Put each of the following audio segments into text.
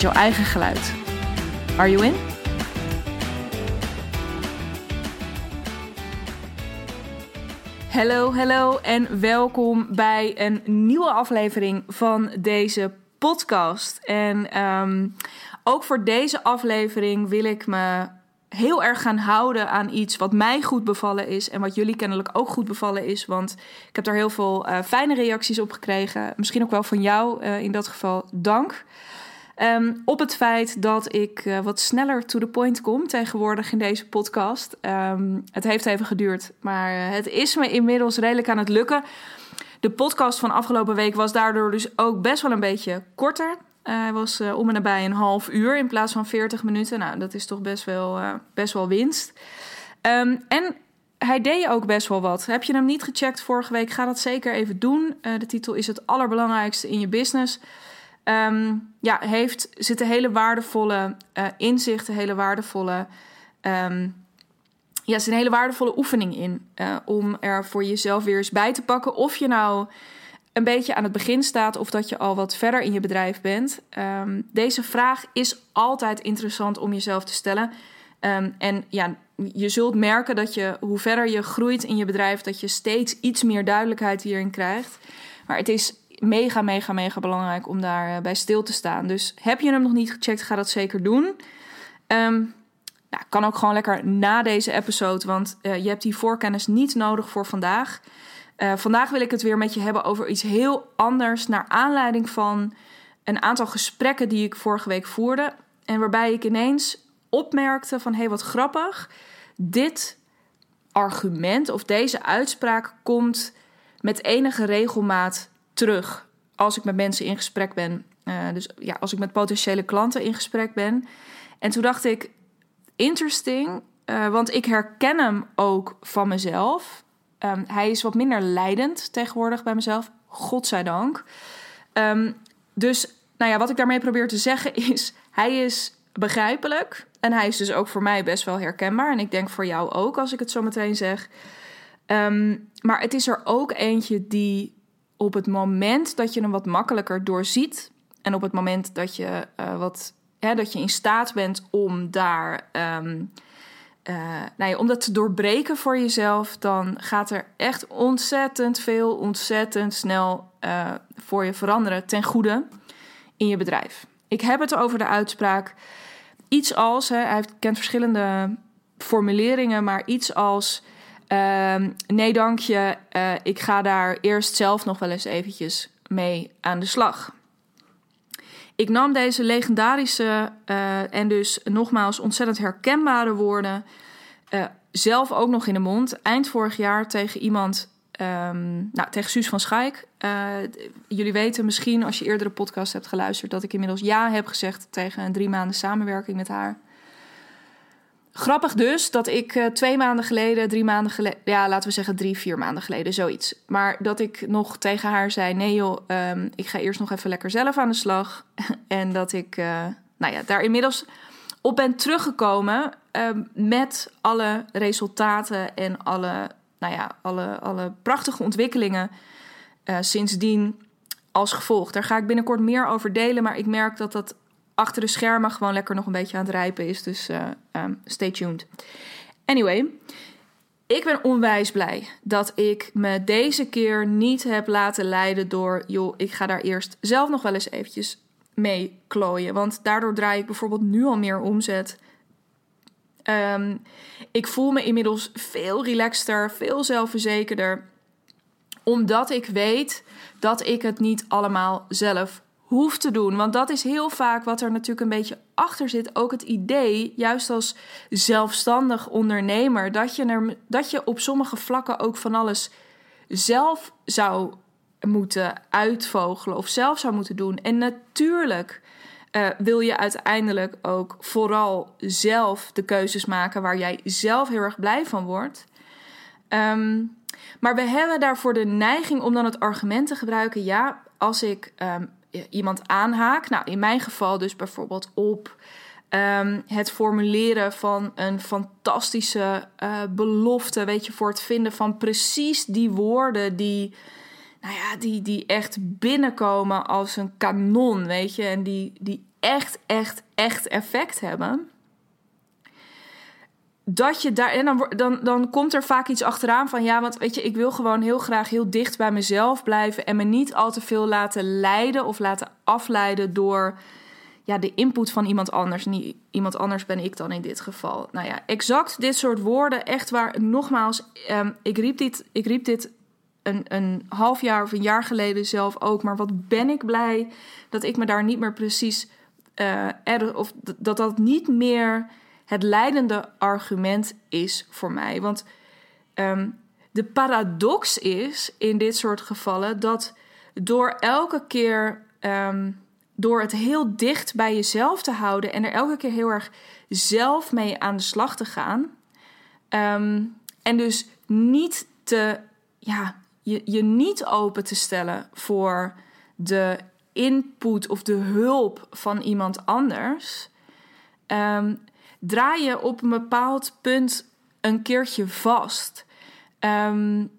jouw eigen geluid. Are you in? Hallo, hallo en welkom bij een nieuwe aflevering van deze podcast. En ehm, ook voor deze aflevering wil ik me heel erg gaan houden aan iets wat mij goed bevallen is en wat jullie kennelijk ook goed bevallen is. Want ik heb daar heel veel uh, fijne reacties op gekregen. Misschien ook wel van jou uh, in dat geval. Dank. Um, op het feit dat ik uh, wat sneller to the point kom tegenwoordig in deze podcast. Um, het heeft even geduurd, maar het is me inmiddels redelijk aan het lukken. De podcast van afgelopen week was daardoor dus ook best wel een beetje korter. Uh, hij was om en nabij een half uur in plaats van 40 minuten. Nou, dat is toch best wel, best wel winst. Um, en hij deed ook best wel wat. Heb je hem niet gecheckt vorige week? Ga dat zeker even doen. de titel is Het allerbelangrijkste in je business. Um, ja, heeft, zitten hele waardevolle inzichten, hele waardevolle. Um, ja, zit een hele waardevolle oefening in. om er voor jezelf weer eens bij te pakken. Of je nou een beetje aan het begin staat of dat je al wat verder in je bedrijf bent. Um, deze vraag is altijd interessant om jezelf te stellen. En ja, je zult merken dat je, hoe verder je groeit in je bedrijf, dat je steeds iets meer duidelijkheid hierin krijgt. Maar het is mega, mega, mega belangrijk om daarbij uh, bij stil te staan. Dus heb je hem nog niet gecheckt, ga dat zeker doen. Nou, kan ook gewoon lekker na deze episode, want uh, je hebt die voorkennis niet nodig voor vandaag. Uh, vandaag wil ik het weer met je hebben over iets heel anders. Naar aanleiding van een aantal gesprekken die ik vorige week voerde. En waarbij ik ineens opmerkte van hé, hey, wat grappig. Dit argument of deze uitspraak komt met enige regelmaat terug. Als ik met mensen in gesprek ben. Uh, dus ja, als ik met potentiële klanten in gesprek ben. En toen dacht ik, interesting. Uh, want ik herken hem ook van mezelf. Um, hij is wat minder leidend tegenwoordig bij mezelf. Godzijdank. Um, dus nou ja, wat ik daarmee probeer te zeggen is... hij is begrijpelijk. En hij is dus ook voor mij best wel herkenbaar. En ik denk voor jou ook, als ik het zo meteen zeg. Um, maar het is er ook eentje die op het moment dat je hem wat makkelijker doorziet... en op het moment dat je, uh, wat, hè, dat je in staat bent om daar... Um, om dat te doorbreken voor jezelf, dan gaat er echt ontzettend veel, ontzettend snel uh, voor je veranderen ten goede in je bedrijf. Ik heb het over de uitspraak iets als, hè, hij kent verschillende formuleringen, maar iets als uh, nee dank je, uh, ik ga daar eerst zelf nog wel eens eventjes mee aan de slag. Ik nam deze legendarische uh, en dus nogmaals ontzettend herkenbare woorden uh, zelf ook nog in de mond. Eind vorig jaar tegen iemand, um, nou, tegen Suus van Schaik. Jullie weten misschien, als je eerdere podcast hebt geluisterd, dat ik inmiddels ja heb gezegd tegen een drie maanden samenwerking met haar. Grappig dus dat ik uh, twee maanden geleden, drie maanden geleden, ja, laten we zeggen drie, vier maanden geleden, zoiets. Maar dat ik nog tegen haar zei: nee, joh, um, ik ga eerst nog even lekker zelf aan de slag. en dat ik, uh, nou ja, daar inmiddels op ben teruggekomen um, met alle resultaten en alle, nou ja, alle, alle prachtige ontwikkelingen uh, sindsdien als gevolg. Daar ga ik binnenkort meer over delen, maar ik merk dat dat achter de schermen gewoon lekker nog een beetje aan het rijpen is. Dus uh, um, stay tuned. Anyway, ik ben onwijs blij dat ik me deze keer niet heb laten leiden door... joh, ik ga daar eerst zelf nog wel eens eventjes mee klooien. Want daardoor draai ik bijvoorbeeld nu al meer omzet. Um, ik voel me inmiddels veel relaxter, veel zelfverzekerder. Omdat ik weet dat ik het niet allemaal zelf hoef te doen. Want dat is heel vaak wat er natuurlijk een beetje achter zit. Ook het idee, juist als zelfstandig ondernemer, dat je, er, dat je op sommige vlakken ook van alles zelf zou moeten uitvogelen of zelf zou moeten doen. En natuurlijk uh, wil je uiteindelijk ook vooral zelf de keuzes maken waar jij zelf heel erg blij van wordt. Um, maar we hebben daarvoor de neiging om dan het argument te gebruiken: ja, als ik um, iemand aanhaak, nou in mijn geval dus bijvoorbeeld op um, het formuleren van een fantastische uh, belofte, weet je, voor het vinden van precies die woorden die nou ja, die, die echt binnenkomen als een kanon, weet je. En die, die echt, echt, echt effect hebben. Dat je daar. En dan, dan, dan komt er vaak iets achteraan van ja, want weet je, ik wil gewoon heel graag heel dicht bij mezelf blijven. En me niet al te veel laten leiden of laten afleiden door ja, de input van iemand anders. Niet iemand anders ben ik dan in dit geval. Nou ja, exact dit soort woorden. Echt waar, nogmaals, um, ik, riep dit, ik riep dit een, een half jaar of een jaar geleden zelf ook. Maar wat ben ik blij dat ik me daar niet meer precies. Uh, of dat dat niet meer het leidende argument is voor mij. Want um, de paradox is in dit soort gevallen dat door elke keer. Um, door het heel dicht bij jezelf te houden en er elke keer heel erg zelf mee aan de slag te gaan. Um, en dus niet te, ja, je, je niet open te stellen voor de input of de hulp van iemand anders, draai je op een bepaald punt een keertje vast. Um,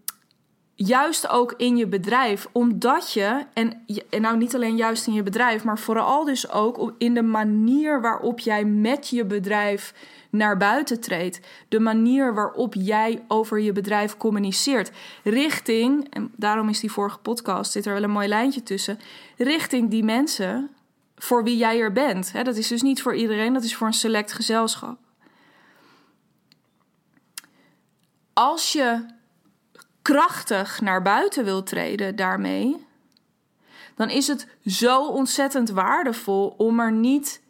juist ook in je bedrijf, omdat je, en, en nou niet alleen juist in je bedrijf, maar vooral dus ook in de manier waarop jij met je bedrijf naar buiten treedt. De manier waarop jij over je bedrijf communiceert. Richting, en daarom is die vorige podcast, zit er wel een mooi lijntje tussen. Richting die mensen voor wie jij er bent. dat is dus niet voor iedereen, dat is voor een select gezelschap. Als je krachtig naar buiten wilt treden daarmee, dan is het zo ontzettend waardevol om er niet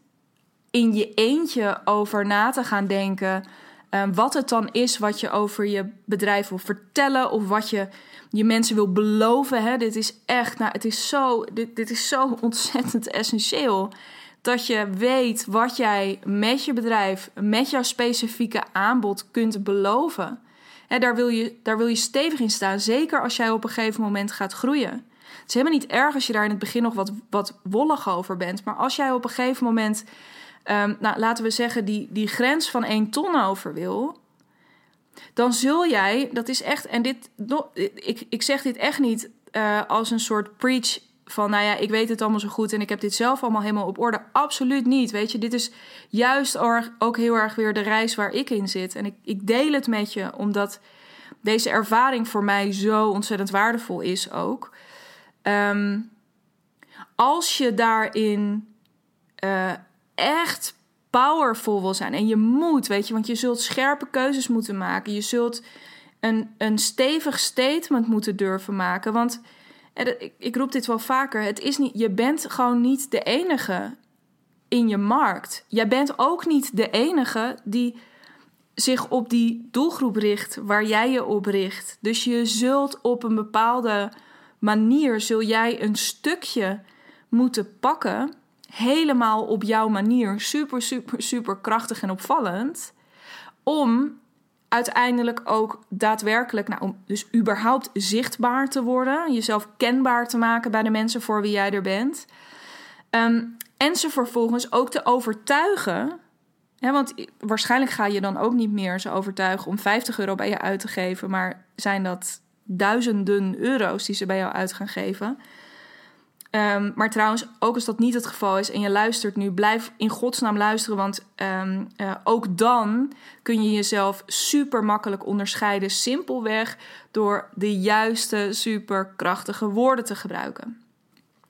in je eentje over na te gaan denken. Um, wat het dan is wat je over je bedrijf wil vertellen of wat je je mensen wil beloven. Hè? Dit is echt, nou, het is zo, dit, dit is zo ontzettend essentieel. Dat je weet wat jij met je bedrijf, met jouw specifieke aanbod kunt beloven. Hè, daar, wil je, daar wil je stevig in staan, zeker als jij op een gegeven moment gaat groeien. Het is helemaal niet erg als je daar in het begin nog wat, wat wollig over bent. Maar als jij op een gegeven moment um, nou, laten we zeggen, die, die grens van 1 ton over wil, dan zul jij, dat is echt, en dit, ik, ik zeg dit echt niet uh, als een soort preach van, nou ja, ik weet het allemaal zo goed en ik heb dit zelf allemaal helemaal op orde. Absoluut niet, weet je. Dit is juist ook heel erg weer de reis waar ik in zit. En ik, ik deel het met je, omdat deze ervaring voor mij zo ontzettend waardevol is ook. Um, als je daarin uh, echt powerful wil zijn. En je moet, weet je, want je zult scherpe keuzes moeten maken. Je zult een, een stevig statement moeten durven maken. Want ik, ik roep dit wel vaker: het is niet, je bent gewoon niet de enige in je markt. Jij bent ook niet de enige die zich op die doelgroep richt waar jij je op richt. Dus je zult op een bepaalde manier zul jij een stukje moeten pakken helemaal op jouw manier super, super, super krachtig en opvallend. Om uiteindelijk ook daadwerkelijk, nou, om dus überhaupt zichtbaar te worden, jezelf kenbaar te maken bij de mensen voor wie jij er bent. Ehm, en ze vervolgens ook te overtuigen. Want waarschijnlijk ga je dan ook niet meer ze overtuigen om 50 euro bij je uit te geven, maar zijn dat duizenden euro's die ze bij jou uit gaan geven. Um, maar trouwens, ook als dat niet het geval is en je luistert nu, blijf in godsnaam luisteren. Want um, uh, ook dan kun je jezelf super makkelijk onderscheiden. Simpelweg door de juiste, super krachtige woorden te gebruiken.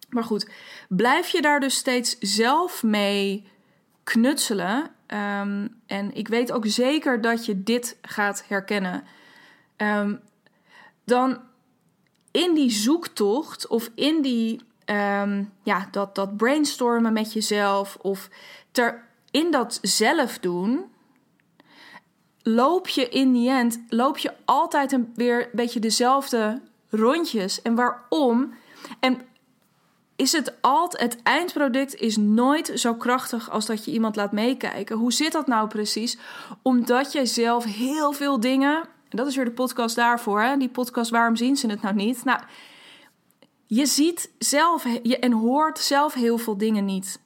Maar goed, blijf je daar dus steeds zelf mee knutselen. Um, en ik weet ook zeker dat je dit gaat herkennen. dan in die zoektocht of in die um, ja, dat, dat brainstormen met jezelf of ter, in dat zelf doen, loop je in die end, loop je altijd een, weer een beetje dezelfde rondjes. En waarom? En is het altijd, het eindproduct is nooit zo krachtig als dat je iemand laat meekijken. Hoe zit dat nou precies? Omdat jij zelf heel veel dingen, en dat is weer de podcast daarvoor, hè? die podcast waarom zien ze het nou niet? Nou, je ziet zelf en hoort zelf heel veel dingen niet.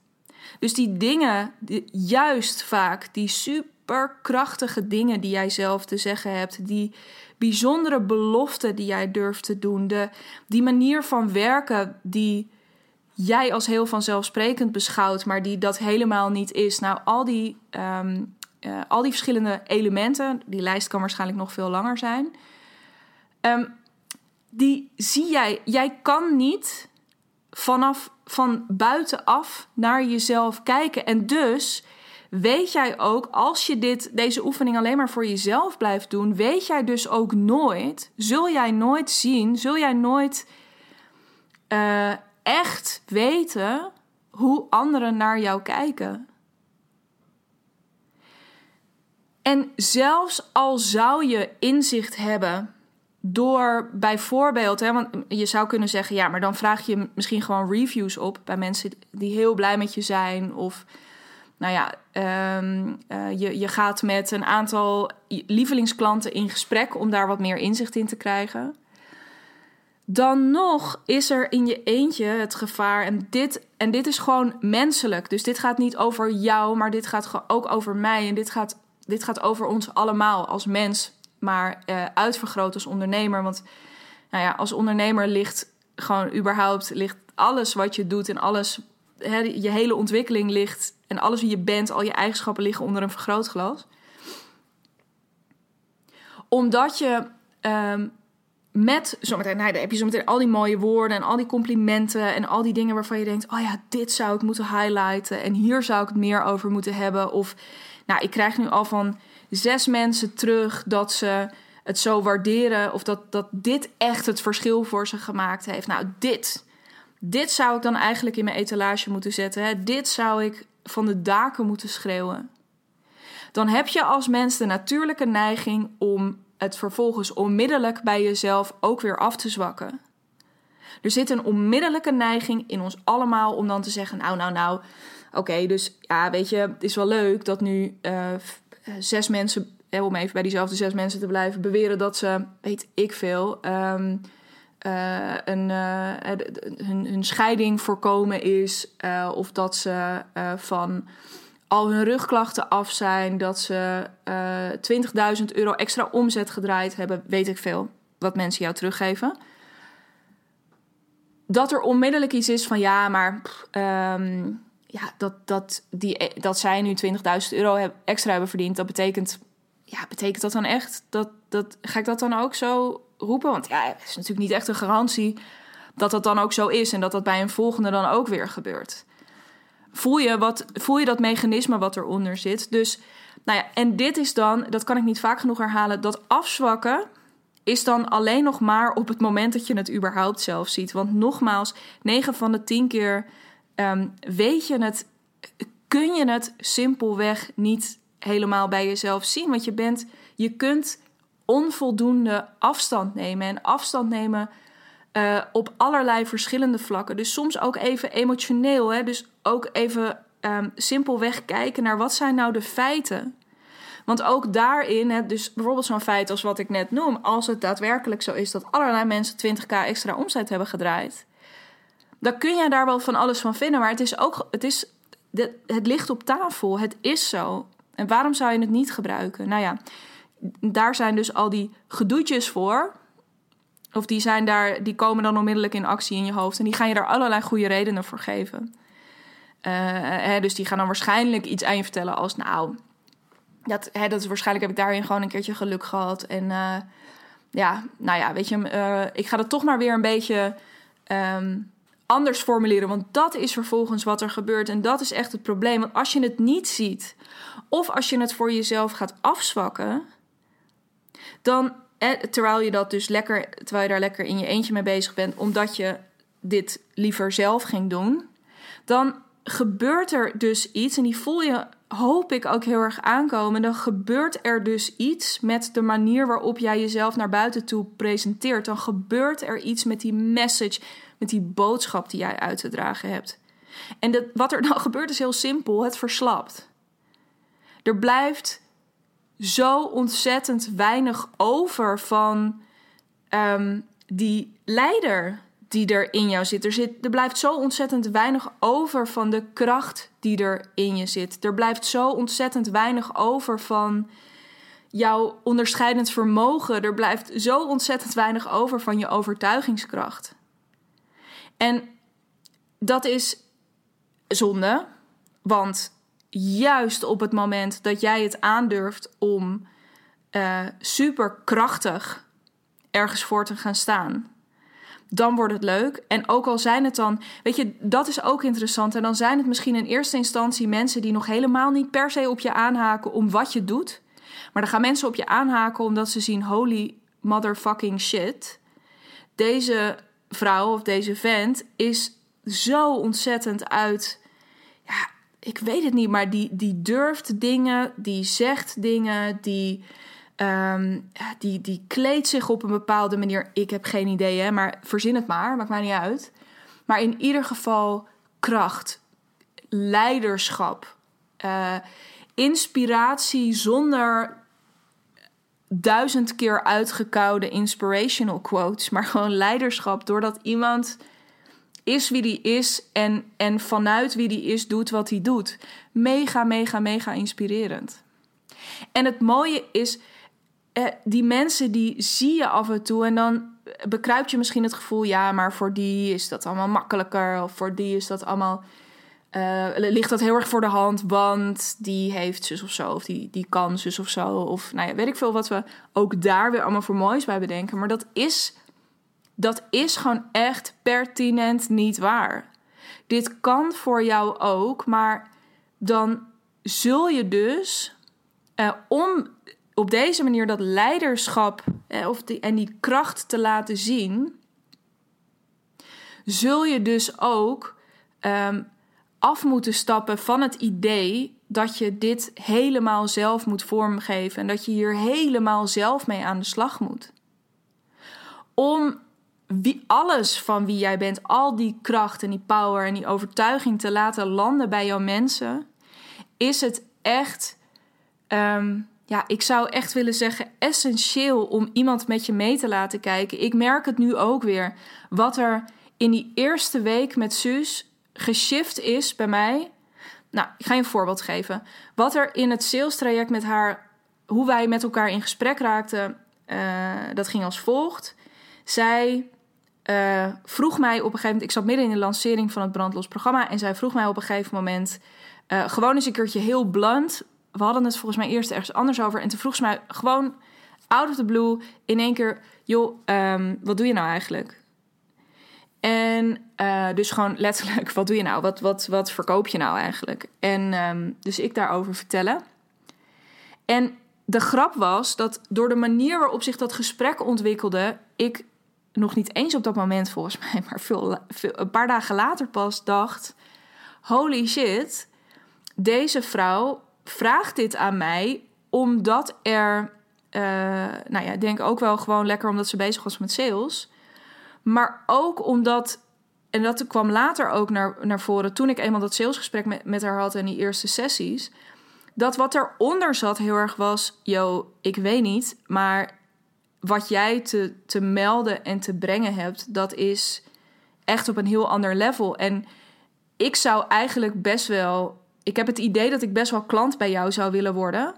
Dus die dingen, juist vaak, die superkrachtige dingen die jij zelf te zeggen hebt, die bijzondere beloften die jij durft te doen, de, die manier van werken die jij als heel vanzelfsprekend beschouwt, maar die dat helemaal niet is. Nou, al die, ehm, eh, al die verschillende elementen, die lijst kan waarschijnlijk nog veel langer zijn. Um, die zie jij. Jij kan niet vanaf van buitenaf naar jezelf kijken. En dus weet jij ook, als je dit, deze oefening alleen maar voor jezelf blijft doen, weet jij dus ook nooit, zul jij nooit zien, zul jij nooit uh, echt weten hoe anderen naar jou kijken. En zelfs al zou je inzicht hebben door bijvoorbeeld, hè, want je zou kunnen zeggen, ja, maar dan vraag je misschien gewoon reviews op bij mensen die heel blij met je zijn. Of, nou ja, ehm, eh, je, je gaat met een aantal lievelingsklanten in gesprek om daar wat meer inzicht in te krijgen. Dan nog is er in je eentje het gevaar, en dit, en dit is gewoon menselijk. Dus dit gaat niet over jou, maar dit gaat ook over mij. En dit gaat, dit gaat over ons allemaal als mens maar uh, uitvergroot als ondernemer. Want nou ja, als ondernemer ligt gewoon überhaupt ligt alles wat je doet en alles, hè, je hele ontwikkeling ligt en alles wie je bent, al je eigenschappen liggen onder een vergrootglas. Omdat je um, met zometeen, nou, dan heb je zometeen al die mooie woorden en al die complimenten en al die dingen waarvan je denkt: oh ja, dit zou ik moeten highlighten en hier zou ik het meer over moeten hebben. Of nou, ik krijg nu al van zes mensen terug dat ze het zo waarderen of dat, dat dit echt het verschil voor ze gemaakt heeft. Nou, dit, dit zou ik dan eigenlijk in mijn etalage moeten zetten. Hè? Dit zou ik van de daken moeten schreeuwen. Dan heb je als mens de natuurlijke neiging om het vervolgens onmiddellijk bij jezelf ook weer af te zwakken. Er zit een onmiddellijke neiging in ons allemaal om dan te zeggen: Nou, nou, nou, oké, dus ja, weet je, het is wel leuk dat nu eh, zes mensen, om even bij diezelfde zes mensen te blijven, beweren dat ze, weet ik veel, um, uh, een, uh, hun, hun, scheiding voorkomen is. of dat ze van al hun rugklachten af zijn. Dat ze 20.000 euro extra omzet gedraaid hebben. Weet ik veel. Wat mensen jou teruggeven. Dat er onmiddellijk iets is van ja, maar. Um, ja, dat, dat, die, dat zij nu 20.000 euro extra hebben verdiend, dat betekent, ja, betekent dat dan echt? Dat, dat, ga ik dat dan ook zo roepen? Want ja, het is natuurlijk niet echt een garantie dat dat dan ook zo is en dat dat bij een volgende dan ook weer gebeurt. Voel je, wat, voel je dat mechanisme wat eronder zit? Dus, nou ja, en dit is dan, dat kan ik niet vaak genoeg herhalen, dat afzwakken is dan alleen nog maar op het moment dat je het überhaupt zelf ziet. Want nogmaals, 9 van de 10 keer um, weet je het, kun je het simpelweg niet helemaal bij jezelf zien. Want je bent, je kunt onvoldoende afstand nemen. En afstand nemen uh, op allerlei verschillende vlakken. Dus soms ook even emotioneel. Hè? Dus ook even um, simpelweg kijken naar wat zijn nou de feiten. Want ook daarin, dus bijvoorbeeld zo'n feit als wat ik net noem, als het daadwerkelijk zo is dat allerlei mensen 20k extra omzet hebben gedraaid, dan kun je daar wel van alles van vinden. Maar het is ook, het, is, het ligt op tafel. Het is zo. En waarom zou je het niet gebruiken? Nou ja, daar zijn dus al die gedoetjes voor. Of die, zijn daar, die komen dan onmiddellijk in actie in je hoofd. En die gaan je daar allerlei goede redenen voor geven. Uh, hè, dus die gaan dan waarschijnlijk iets aan je vertellen als... nou, dat, hè, dat is waarschijnlijk heb ik daarin gewoon een keertje geluk gehad. En uh, ja, nou ja, weet je, uh, ik ga dat toch maar weer een beetje... Um, anders formuleren. Want dat is vervolgens wat er gebeurt. En dat is echt het probleem. Want als je het niet ziet, of als je het voor jezelf gaat afzwakken, dan, terwijl je dat dus lekker, terwijl je daar lekker in je eentje mee bezig bent, omdat je dit liever zelf ging doen, dan gebeurt er dus iets. En die voel je, hoop ik, ook heel erg aankomen. Dan gebeurt er dus iets met de manier waarop jij jezelf naar buiten toe presenteert. Dan gebeurt er iets met die message met die boodschap die jij uit te dragen hebt. En dat, wat er dan gebeurt is heel simpel: het verslapt. Er blijft zo ontzettend weinig over van ehm, die leider die er in jou zit. Er, zit. er blijft zo ontzettend weinig over van de kracht die er in je zit. Er blijft zo ontzettend weinig over van jouw onderscheidend vermogen. Er blijft zo ontzettend weinig over van je overtuigingskracht. En dat is zonde, want juist op het moment dat jij het aandurft om uh, super krachtig ergens voor te gaan staan, dan wordt het leuk. En ook al zijn het dan, weet je, dat is ook interessant. En dan zijn het misschien in eerste instantie mensen die nog helemaal niet per se op je aanhaken om wat je doet. Maar dan gaan mensen op je aanhaken omdat ze zien: holy motherfucking shit. Deze vrouw of deze vent is zo ontzettend uit. Ja, ik weet het niet, maar die, die durft dingen, die zegt dingen, die, um, die, die kleedt zich op een bepaalde manier. Ik heb geen idee, hè, maar verzin het maar, maakt mij niet uit. Maar in ieder geval kracht, leiderschap, uh, inspiratie zonder duizend keer uitgekoude inspirational quotes, maar gewoon leiderschap doordat iemand is wie die is en, en vanuit wie die is doet wat hij doet. Mega, mega, mega inspirerend. En het mooie is, eh, die mensen die zie je af en toe en dan bekruipt je misschien het gevoel, ja, maar voor die is dat allemaal makkelijker of voor die is dat allemaal uh, ligt dat heel erg voor de hand, want die heeft zus of zo, of die, die kan zus of zo. Of nou ja, weet ik veel wat we ook daar weer allemaal voor moois bij bedenken. Maar dat is, dat is gewoon echt pertinent niet waar. Dit kan voor jou ook, maar dan zul je dus uh, om op deze manier dat leiderschap uh, of die, en die kracht te laten zien, zul je dus ook um, af moeten stappen van het idee dat je dit helemaal zelf moet vormgeven en dat je hier helemaal zelf mee aan de slag moet. Om wie, alles van wie jij bent, al die kracht en die power en die overtuiging te laten landen bij jouw mensen, is het echt, ehm, ja, ik zou echt willen zeggen, essentieel om iemand met je mee te laten kijken. Ik merk het nu ook weer. Wat er in die eerste week met Suus geshift is bij mij. Nou, ik ga je een voorbeeld geven. Wat er in het sales traject met haar, hoe wij met elkaar in gesprek raakten, uh, dat ging als volgt. Zij uh, vroeg mij op een gegeven moment, ik zat midden in de lancering van het brandlos programma, en zij vroeg mij op een gegeven moment, uh, gewoon eens een keertje heel blunt. We hadden het volgens mij eerst ergens anders over. En toen vroeg ze mij gewoon out of the blue in één keer: joh, um, wat doe je nou eigenlijk? En uh, dus gewoon letterlijk, wat doe je nou? Wat, wat, wat verkoop je nou eigenlijk? En um, dus ik daarover vertellen. En de grap was dat door de manier waarop zich dat gesprek ontwikkelde, ik nog niet eens op dat moment volgens mij, maar veel, veel, een paar dagen later pas dacht: holy shit, deze vrouw vraagt dit aan mij omdat er, uh, nou ja, ik denk ook wel gewoon lekker omdat ze bezig was met sales maar ook omdat, en dat kwam later ook naar, naar voren toen ik eenmaal dat salesgesprek met, met haar had en die eerste sessies. Dat wat eronder zat heel erg was: yo, ik weet niet, maar wat jij te, te melden en te brengen hebt, dat is echt op een heel ander level. En ik zou eigenlijk best wel. Ik heb het idee dat ik best wel klant bij jou zou willen worden.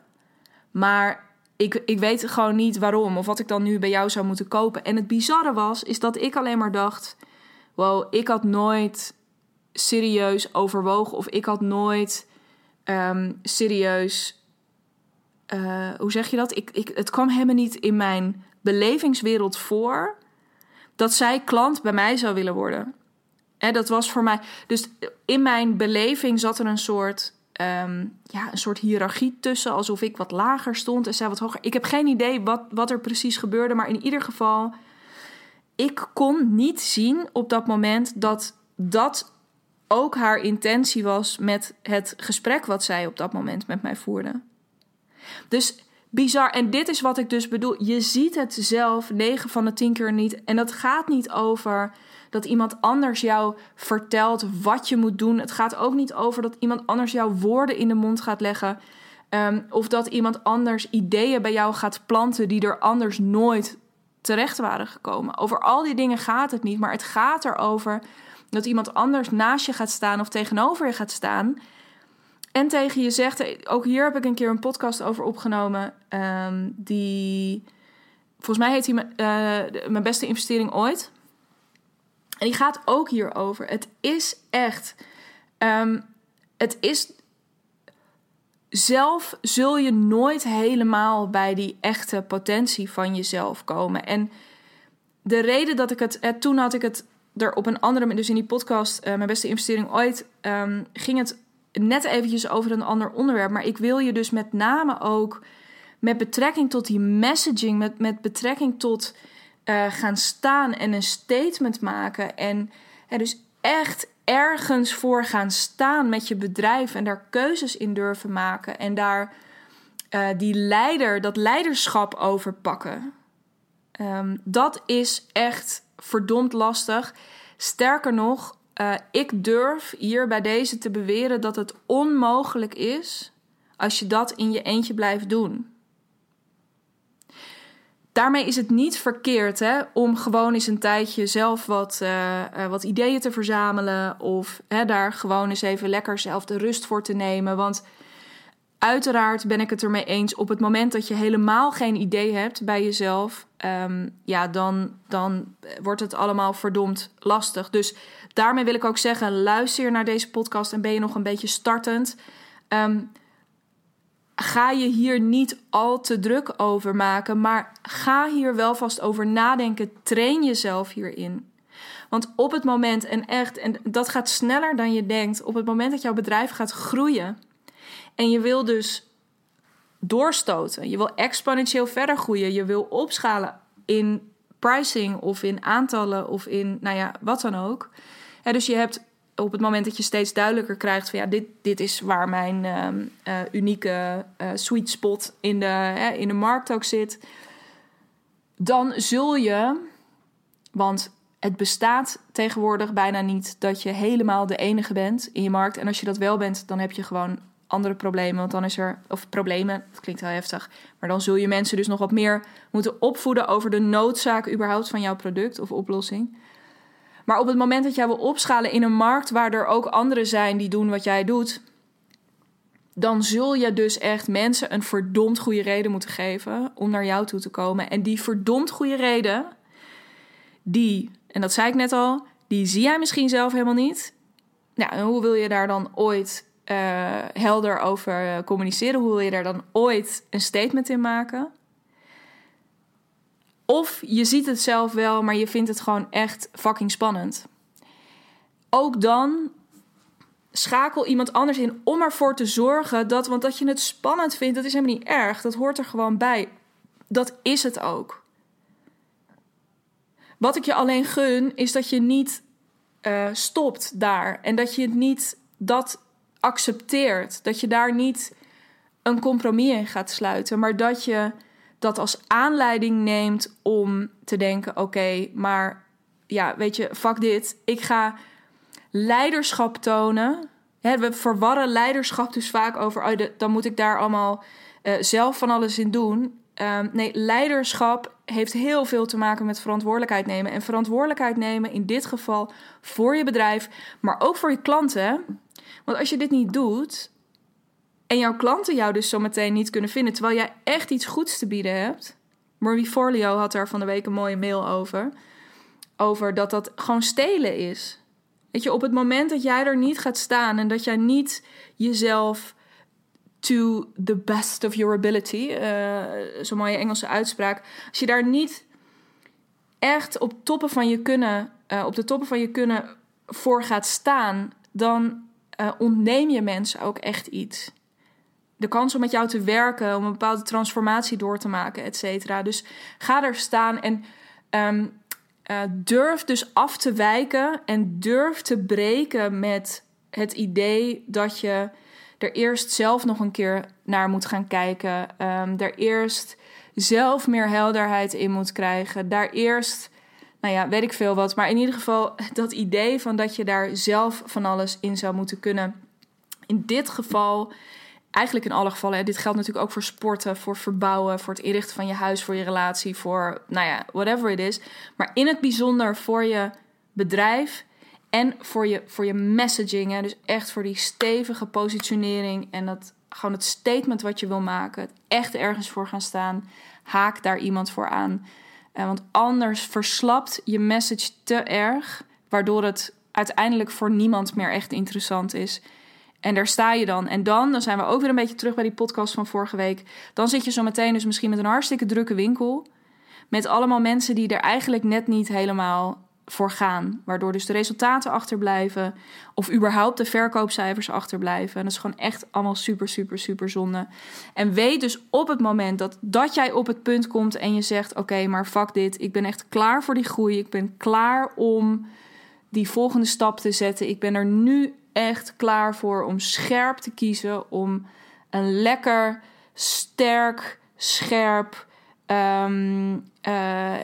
Maar ik, ik weet gewoon niet waarom of wat ik dan nu bij jou zou moeten kopen. En het bizarre was, is dat ik alleen maar dacht: wow, ik had nooit serieus overwogen of ik had nooit um, serieus. Uh, hoe zeg je dat? Ik, ik, het kwam helemaal niet in mijn belevingswereld voor dat zij klant bij mij zou willen worden. En dat was voor mij. Dus in mijn beleving zat er een soort um, ja, een soort hiërarchie tussen, alsof ik wat lager stond en zij wat hoger. Ik heb geen idee wat, wat er precies gebeurde, maar in ieder geval, ik kon niet zien op dat moment dat dat ook haar intentie was met het gesprek wat zij op dat moment met mij voerde. Dus bizar. En dit is wat ik dus bedoel. Je ziet het zelf 9 van de 10 keer niet. En dat gaat niet over dat iemand anders jou vertelt wat je moet doen. Het gaat ook niet over dat iemand anders jouw woorden in de mond gaat leggen. Um, of dat iemand anders ideeën bij jou gaat planten die er anders nooit terecht waren gekomen. Over al die dingen gaat het niet, maar het gaat erover dat iemand anders naast je gaat staan of tegenover je gaat staan. En tegen je zegt, ook hier heb ik een keer een podcast over opgenomen. Um, die, volgens mij heet hij uh, Mijn beste investering ooit. En die gaat ook hierover. Het is echt. Um, het is. Zelf zul je nooit helemaal bij die echte potentie van jezelf komen. En de reden dat ik het. Eh, toen had ik het er op een andere manier. Dus in die podcast, uh, Mijn beste investering ooit. Um, ging het net eventjes over een ander onderwerp. Maar ik wil je dus met name ook. Met betrekking tot die messaging. Met, met betrekking tot uh, gaan staan en een statement maken. En dus echt ergens voor gaan staan met je bedrijf en daar keuzes in durven maken. En daar uh, die leider, dat leiderschap over pakken. Um, dat is echt verdomd lastig. Sterker nog, uh, ik durf hier bij deze te beweren dat het onmogelijk is als je dat in je eentje blijft doen. Daarmee is het niet verkeerd hè, om gewoon eens een tijdje zelf wat, uh, uh, wat ideeën te verzamelen. Of hè, daar gewoon eens even lekker zelf de rust voor te nemen. Want uiteraard ben ik het ermee eens. Op het moment dat je helemaal geen idee hebt bij jezelf. Um, ja, dan, dan wordt het allemaal verdomd lastig. Dus daarmee wil ik ook zeggen: luister naar deze podcast en ben je nog een beetje startend. Um, ga je hier niet al te druk over maken, maar ga hier wel vast over nadenken. Train jezelf hierin. Want op het moment, en echt, en dat gaat sneller dan je denkt, op het moment dat jouw bedrijf gaat groeien en je wil dus doorstoten, je wil exponentieel verder groeien, je wil opschalen in pricing of in aantallen of in, nou ja, wat dan ook. dus je hebt op het moment dat je steeds duidelijker krijgt van ja, dit, dit is waar mijn uh, unieke uh, sweet spot in de, in de markt ook zit, dan zul je, want het bestaat tegenwoordig bijna niet dat je helemaal de enige bent in je markt. En als je dat wel bent, dan heb je gewoon andere problemen. Want dan is er, of problemen, dat klinkt heel heftig, maar dan zul je mensen dus nog wat meer moeten opvoeden over de noodzaak überhaupt van jouw product of oplossing. Maar op het moment dat jij wil opschalen in een markt waar er ook anderen zijn die doen wat jij doet, dan zul je dus echt mensen een verdomd goede reden moeten geven om naar jou toe te komen. En die verdomd goede reden, die, en dat zei ik net al, die zie jij misschien zelf helemaal niet. Nou, hoe wil je daar dan ooit uh, helder over communiceren? Hoe wil je daar dan ooit een statement in maken? Of je ziet het zelf wel, maar je vindt het gewoon echt fucking spannend. Ook dan schakel iemand anders in om ervoor te zorgen dat, want dat je het spannend vindt, dat is helemaal niet erg. Dat hoort er gewoon bij. Dat is het ook. Wat ik je alleen gun, is dat je niet uh, stopt daar. En dat je het niet dat accepteert. Dat je daar niet een compromis in gaat sluiten. Maar dat je dat als aanleiding neemt om te denken: oké, maar ja, weet je, fuck dit. Ik ga leiderschap tonen. we verwarren leiderschap dus vaak over, oh, dan moet ik daar allemaal uh, zelf van alles in doen. Um, nee, leiderschap heeft heel veel te maken met verantwoordelijkheid nemen. En verantwoordelijkheid nemen in dit geval voor je bedrijf, maar ook voor je klanten. Want als je dit niet doet, en jouw klanten jou dus zometeen niet kunnen vinden, terwijl jij echt iets goeds te bieden hebt. Marie Forleo had daar van de week een mooie mail over. Over dat dat gewoon stelen is. Weet je, op het moment dat jij er niet gaat staan en dat jij niet jezelf to the best of your ability, uh, zo'n mooie Engelse uitspraak, als je daar niet echt op toppen van je kunnen, uh, op de toppen van je kunnen voor gaat staan, dan uh, ontneem je mensen ook echt iets de kans om met jou te werken, om een bepaalde transformatie door te maken, et cetera. Dus ga er staan en um, uh, durf dus af te wijken en durf te breken met het idee dat je er eerst zelf nog een keer naar moet gaan kijken. Um, er eerst zelf meer helderheid in moet krijgen. Daar eerst, nou ja, weet ik veel wat. Maar in ieder geval dat idee van dat je daar zelf van alles in zou moeten kunnen. In dit geval, eigenlijk in alle gevallen, dit geldt natuurlijk ook voor sporten, voor verbouwen, voor het inrichten van je huis, voor je relatie, voor, nou ja, whatever it is. Maar in het bijzonder voor je bedrijf en voor je, voor je messaging. Hè? Dus echt voor die stevige positionering en dat gewoon het statement wat je wil maken. Echt ergens voor gaan staan. Haak daar iemand voor aan. Uh, want anders verslapt je message te erg, waardoor het uiteindelijk voor niemand meer echt interessant is. En daar sta je dan. En dan, dan zijn we ook weer een beetje terug bij die podcast van vorige week. Dan zit je zo meteen dus misschien met een hartstikke drukke winkel. Met allemaal mensen die er eigenlijk net niet helemaal voor gaan. Waardoor dus de resultaten achterblijven. Of überhaupt de verkoopcijfers achterblijven. En dat is gewoon echt allemaal super, super, super zonde. En weet dus op het moment dat, dat jij op het punt komt en je zegt: Oké, maar fuck dit. Ik ben echt klaar voor die groei. Ik ben klaar om die volgende stap te zetten. Ik ben er nu echt klaar voor om scherp te kiezen. Om een lekker, sterk, scherp Um,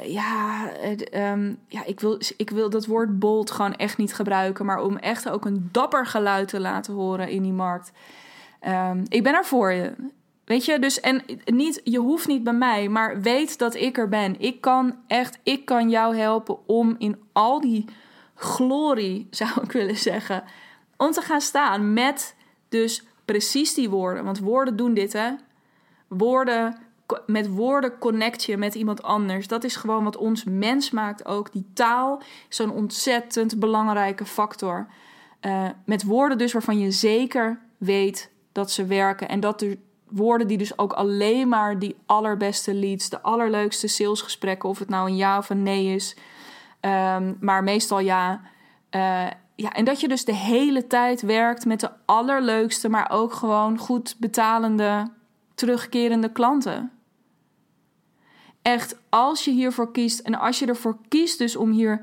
ja, um, ja ik, wil, ik wil dat woord bold gewoon echt niet gebruiken. Maar om echt ook een dapper geluid te laten horen in die markt. Um, ik ben er voor je. Weet je, dus en niet, je hoeft niet bij mij, maar weet dat ik er ben. Ik kan echt, ik kan jou helpen om in al die glorie, zou ik willen zeggen, om te gaan staan met dus precies die woorden. Want woorden doen dit, hè? Woorden met woorden connect je met iemand anders. Dat is gewoon wat ons mens maakt ook. Die taal is zo'n ontzettend belangrijke factor. Uh, met woorden dus waarvan je zeker weet dat ze werken. En dat de woorden die dus ook alleen maar die allerbeste leads, de allerleukste salesgesprekken, of het nou een ja of een nee is, um, maar meestal ja. Uh, ja, en dat je dus de hele tijd werkt met de allerleukste, maar ook gewoon goed betalende terugkerende klanten. Echt, als je hiervoor kiest en als je ervoor kiest dus om hier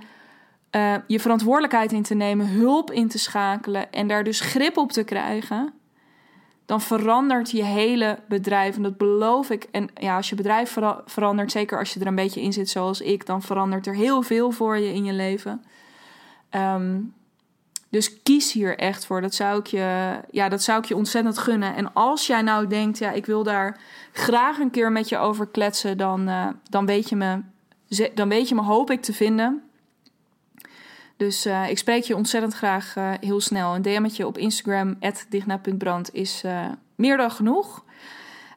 uh, je verantwoordelijkheid in te nemen, hulp in te schakelen en daar dus grip op te krijgen, dan verandert je hele bedrijf. En dat beloof ik. En ja, als je bedrijf verandert, zeker als je er een beetje in zit zoals ik, dan verandert er heel veel voor je in je leven. Um, dus kies hier echt voor. Dat zou ik je, ja, dat zou ik je ontzettend gunnen. En als jij nou denkt, ja, ik wil daar graag een keer met je over kletsen, dan, uh, dan, weet, je me, dan weet je me, hoop ik, te vinden. Dus uh, ik spreek je ontzettend graag uh, heel snel. Een DM'tje op Instagram, digna.brand, is meer dan genoeg.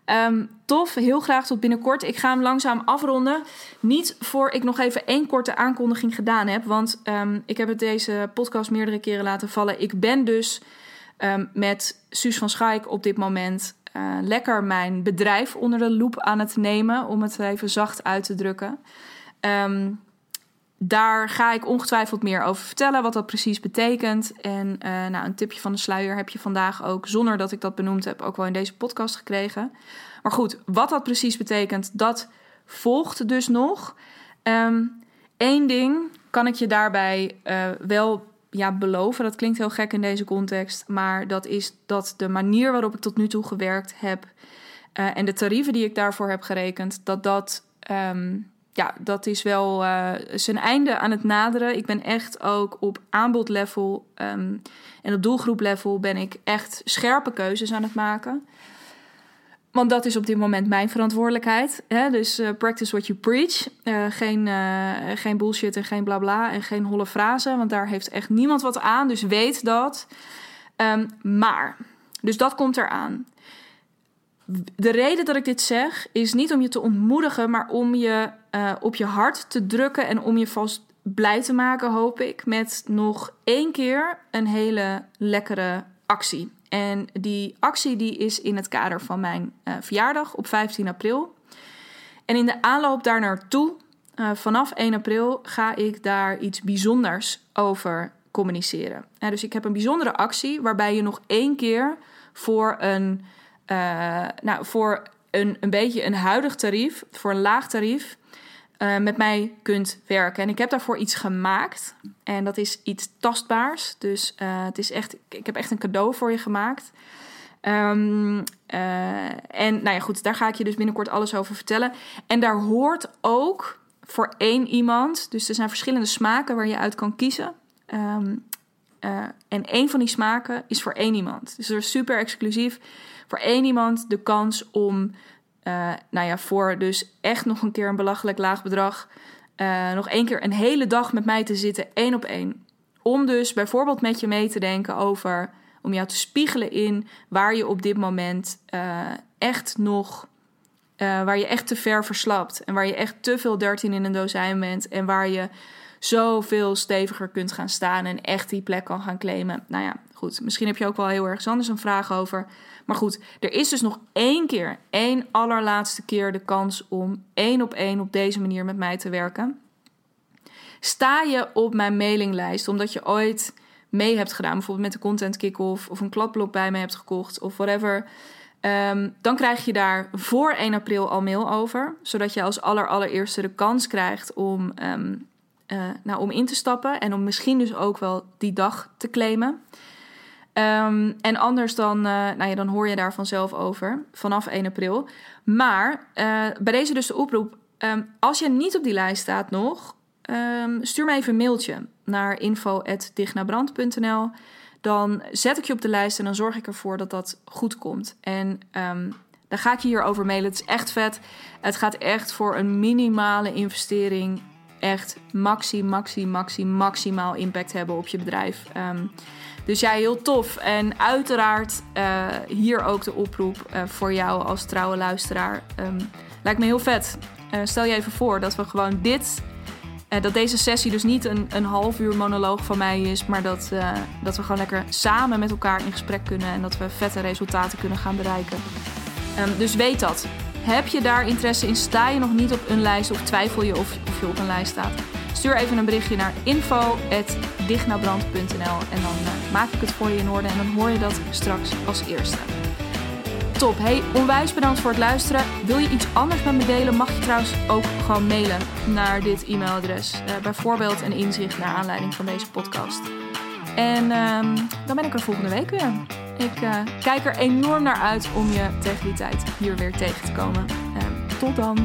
Um, tof, heel graag tot binnenkort. Ik ga hem langzaam afronden. Niet voor ik nog even één korte aankondiging gedaan heb. Want um, ik heb het deze podcast meerdere keren laten vallen. Ik ben dus um, met Suus van Schaik op dit moment uh, lekker mijn bedrijf onder de loep aan het nemen. Om het even zacht uit te drukken. Um, daar ga ik ongetwijfeld meer over vertellen, wat dat precies betekent. En uh, nou, een tipje van de sluier heb je vandaag ook, zonder dat ik dat benoemd heb, ook wel in deze podcast gekregen. Maar goed, wat dat precies betekent, dat volgt dus nog. Eén ehm, ding kan ik je daarbij uh, wel ja, beloven. Dat klinkt heel gek in deze context. Maar dat is dat de manier waarop ik tot nu toe gewerkt heb. Uh, en de tarieven die ik daarvoor heb gerekend, dat dat. Um, ja, dat is wel uh, zijn einde aan het naderen. Ik ben echt ook op aanbodlevel um, en op doelgroeplevel ben ik echt scherpe keuzes aan het maken. Want dat is op dit moment mijn verantwoordelijkheid. Hè? Dus uh, practice what you preach. Uh, geen, geen bullshit en geen blabla en geen holle frazen. Want daar heeft echt niemand wat aan. Dus weet dat. Um, maar, dus dat komt eraan. De reden dat ik dit zeg is niet om je te ontmoedigen, maar om je uh, op je hart te drukken en om je vast blij te maken, hoop ik, met nog één keer een hele lekkere actie. En die actie die is in het kader van mijn uh, verjaardag op 15 april. En in de aanloop daar naartoe, uh, vanaf 1 april, ga ik daar iets bijzonders over communiceren. dus ik heb een bijzondere actie waarbij je nog één keer voor een uh, nou, voor een, een beetje een huidig tarief, voor een laag tarief, uh, met mij kunt werken. En ik heb daarvoor iets gemaakt. En dat is iets tastbaars. Dus uh, het is echt, ik heb echt een cadeau voor je gemaakt. Ehm, eh, en nou ja, goed, daar ga ik je dus binnenkort alles over vertellen. En daar hoort ook voor één iemand, dus er zijn verschillende smaken waar je uit kan kiezen. Ehm, eh, en één van die smaken is voor één iemand. Dus er is super exclusief voor één iemand de kans om, uh, nou ja, voor dus echt nog een keer een belachelijk laag bedrag, nog één keer een hele dag met mij te zitten, één op één. Om dus bijvoorbeeld met je mee te denken over om jou te spiegelen in waar je op dit moment uh, echt nog. Waar je echt te ver verslapt. En waar je echt te veel 13 in een dozijn bent. En waar je zoveel steviger kunt gaan staan. En echt die plek kan gaan claimen. Nou ja, goed. Misschien heb je ook wel heel erg anders een vraag over. Maar goed, er is dus nog één keer, één allerlaatste keer de kans om één op één op deze manier met mij te werken. Sta je op mijn mailinglijst omdat je ooit mee hebt gedaan, bijvoorbeeld met de content kick-off of een kladblok bij me hebt gekocht of whatever, ehm, dan krijg je daar voor 1 april al mail over, zodat je als aller allereerste de kans krijgt om, um, uh, nou, om in te stappen en om misschien dus ook wel die dag te claimen. Um, en anders dan, uh, nou ja, dan hoor je daar vanzelf over vanaf 1 april. Maar uh, bij deze dus de oproep, als je niet op die lijst staat nog, Um, stuur me even een mailtje naar info.dignabrand.nl. Dan zet ik je op de lijst en dan zorg ik ervoor dat dat goed komt. En dan ga ik je hierover mailen. Het is echt vet. Het gaat echt voor een minimale investering echt maxi, maxi, maxi, maximaal impact hebben op je bedrijf. Um, dus ja, heel tof. En uiteraard uh, hier ook de oproep uh, voor jou als trouwe luisteraar. Um, lijkt me heel vet. Uh, stel je even voor dat we gewoon dit dat deze sessie dus niet een, een half uur monoloog van mij is, maar dat, dat we gewoon lekker samen met elkaar in gesprek kunnen en dat we vette resultaten kunnen gaan bereiken. Um, dus weet dat. Heb je daar interesse in? Sta je nog niet op een lijst of twijfel je of, of je op een lijst staat? Stuur even een berichtje naar info.dignabrand.nl en dan uh, maak ik het voor je in orde en dan hoor je dat straks als eerste. Top. Hey, onwijs bedankt voor het luisteren. Wil je iets anders met me delen, mag je trouwens ook gewoon mailen naar dit e-mailadres. Uh, bijvoorbeeld een inzicht naar aanleiding van deze podcast. En um, dan ben ik er volgende week weer. Ik uh, kijk er enorm naar uit om je tegen die tijd hier weer tegen te komen. Uh, tot dan.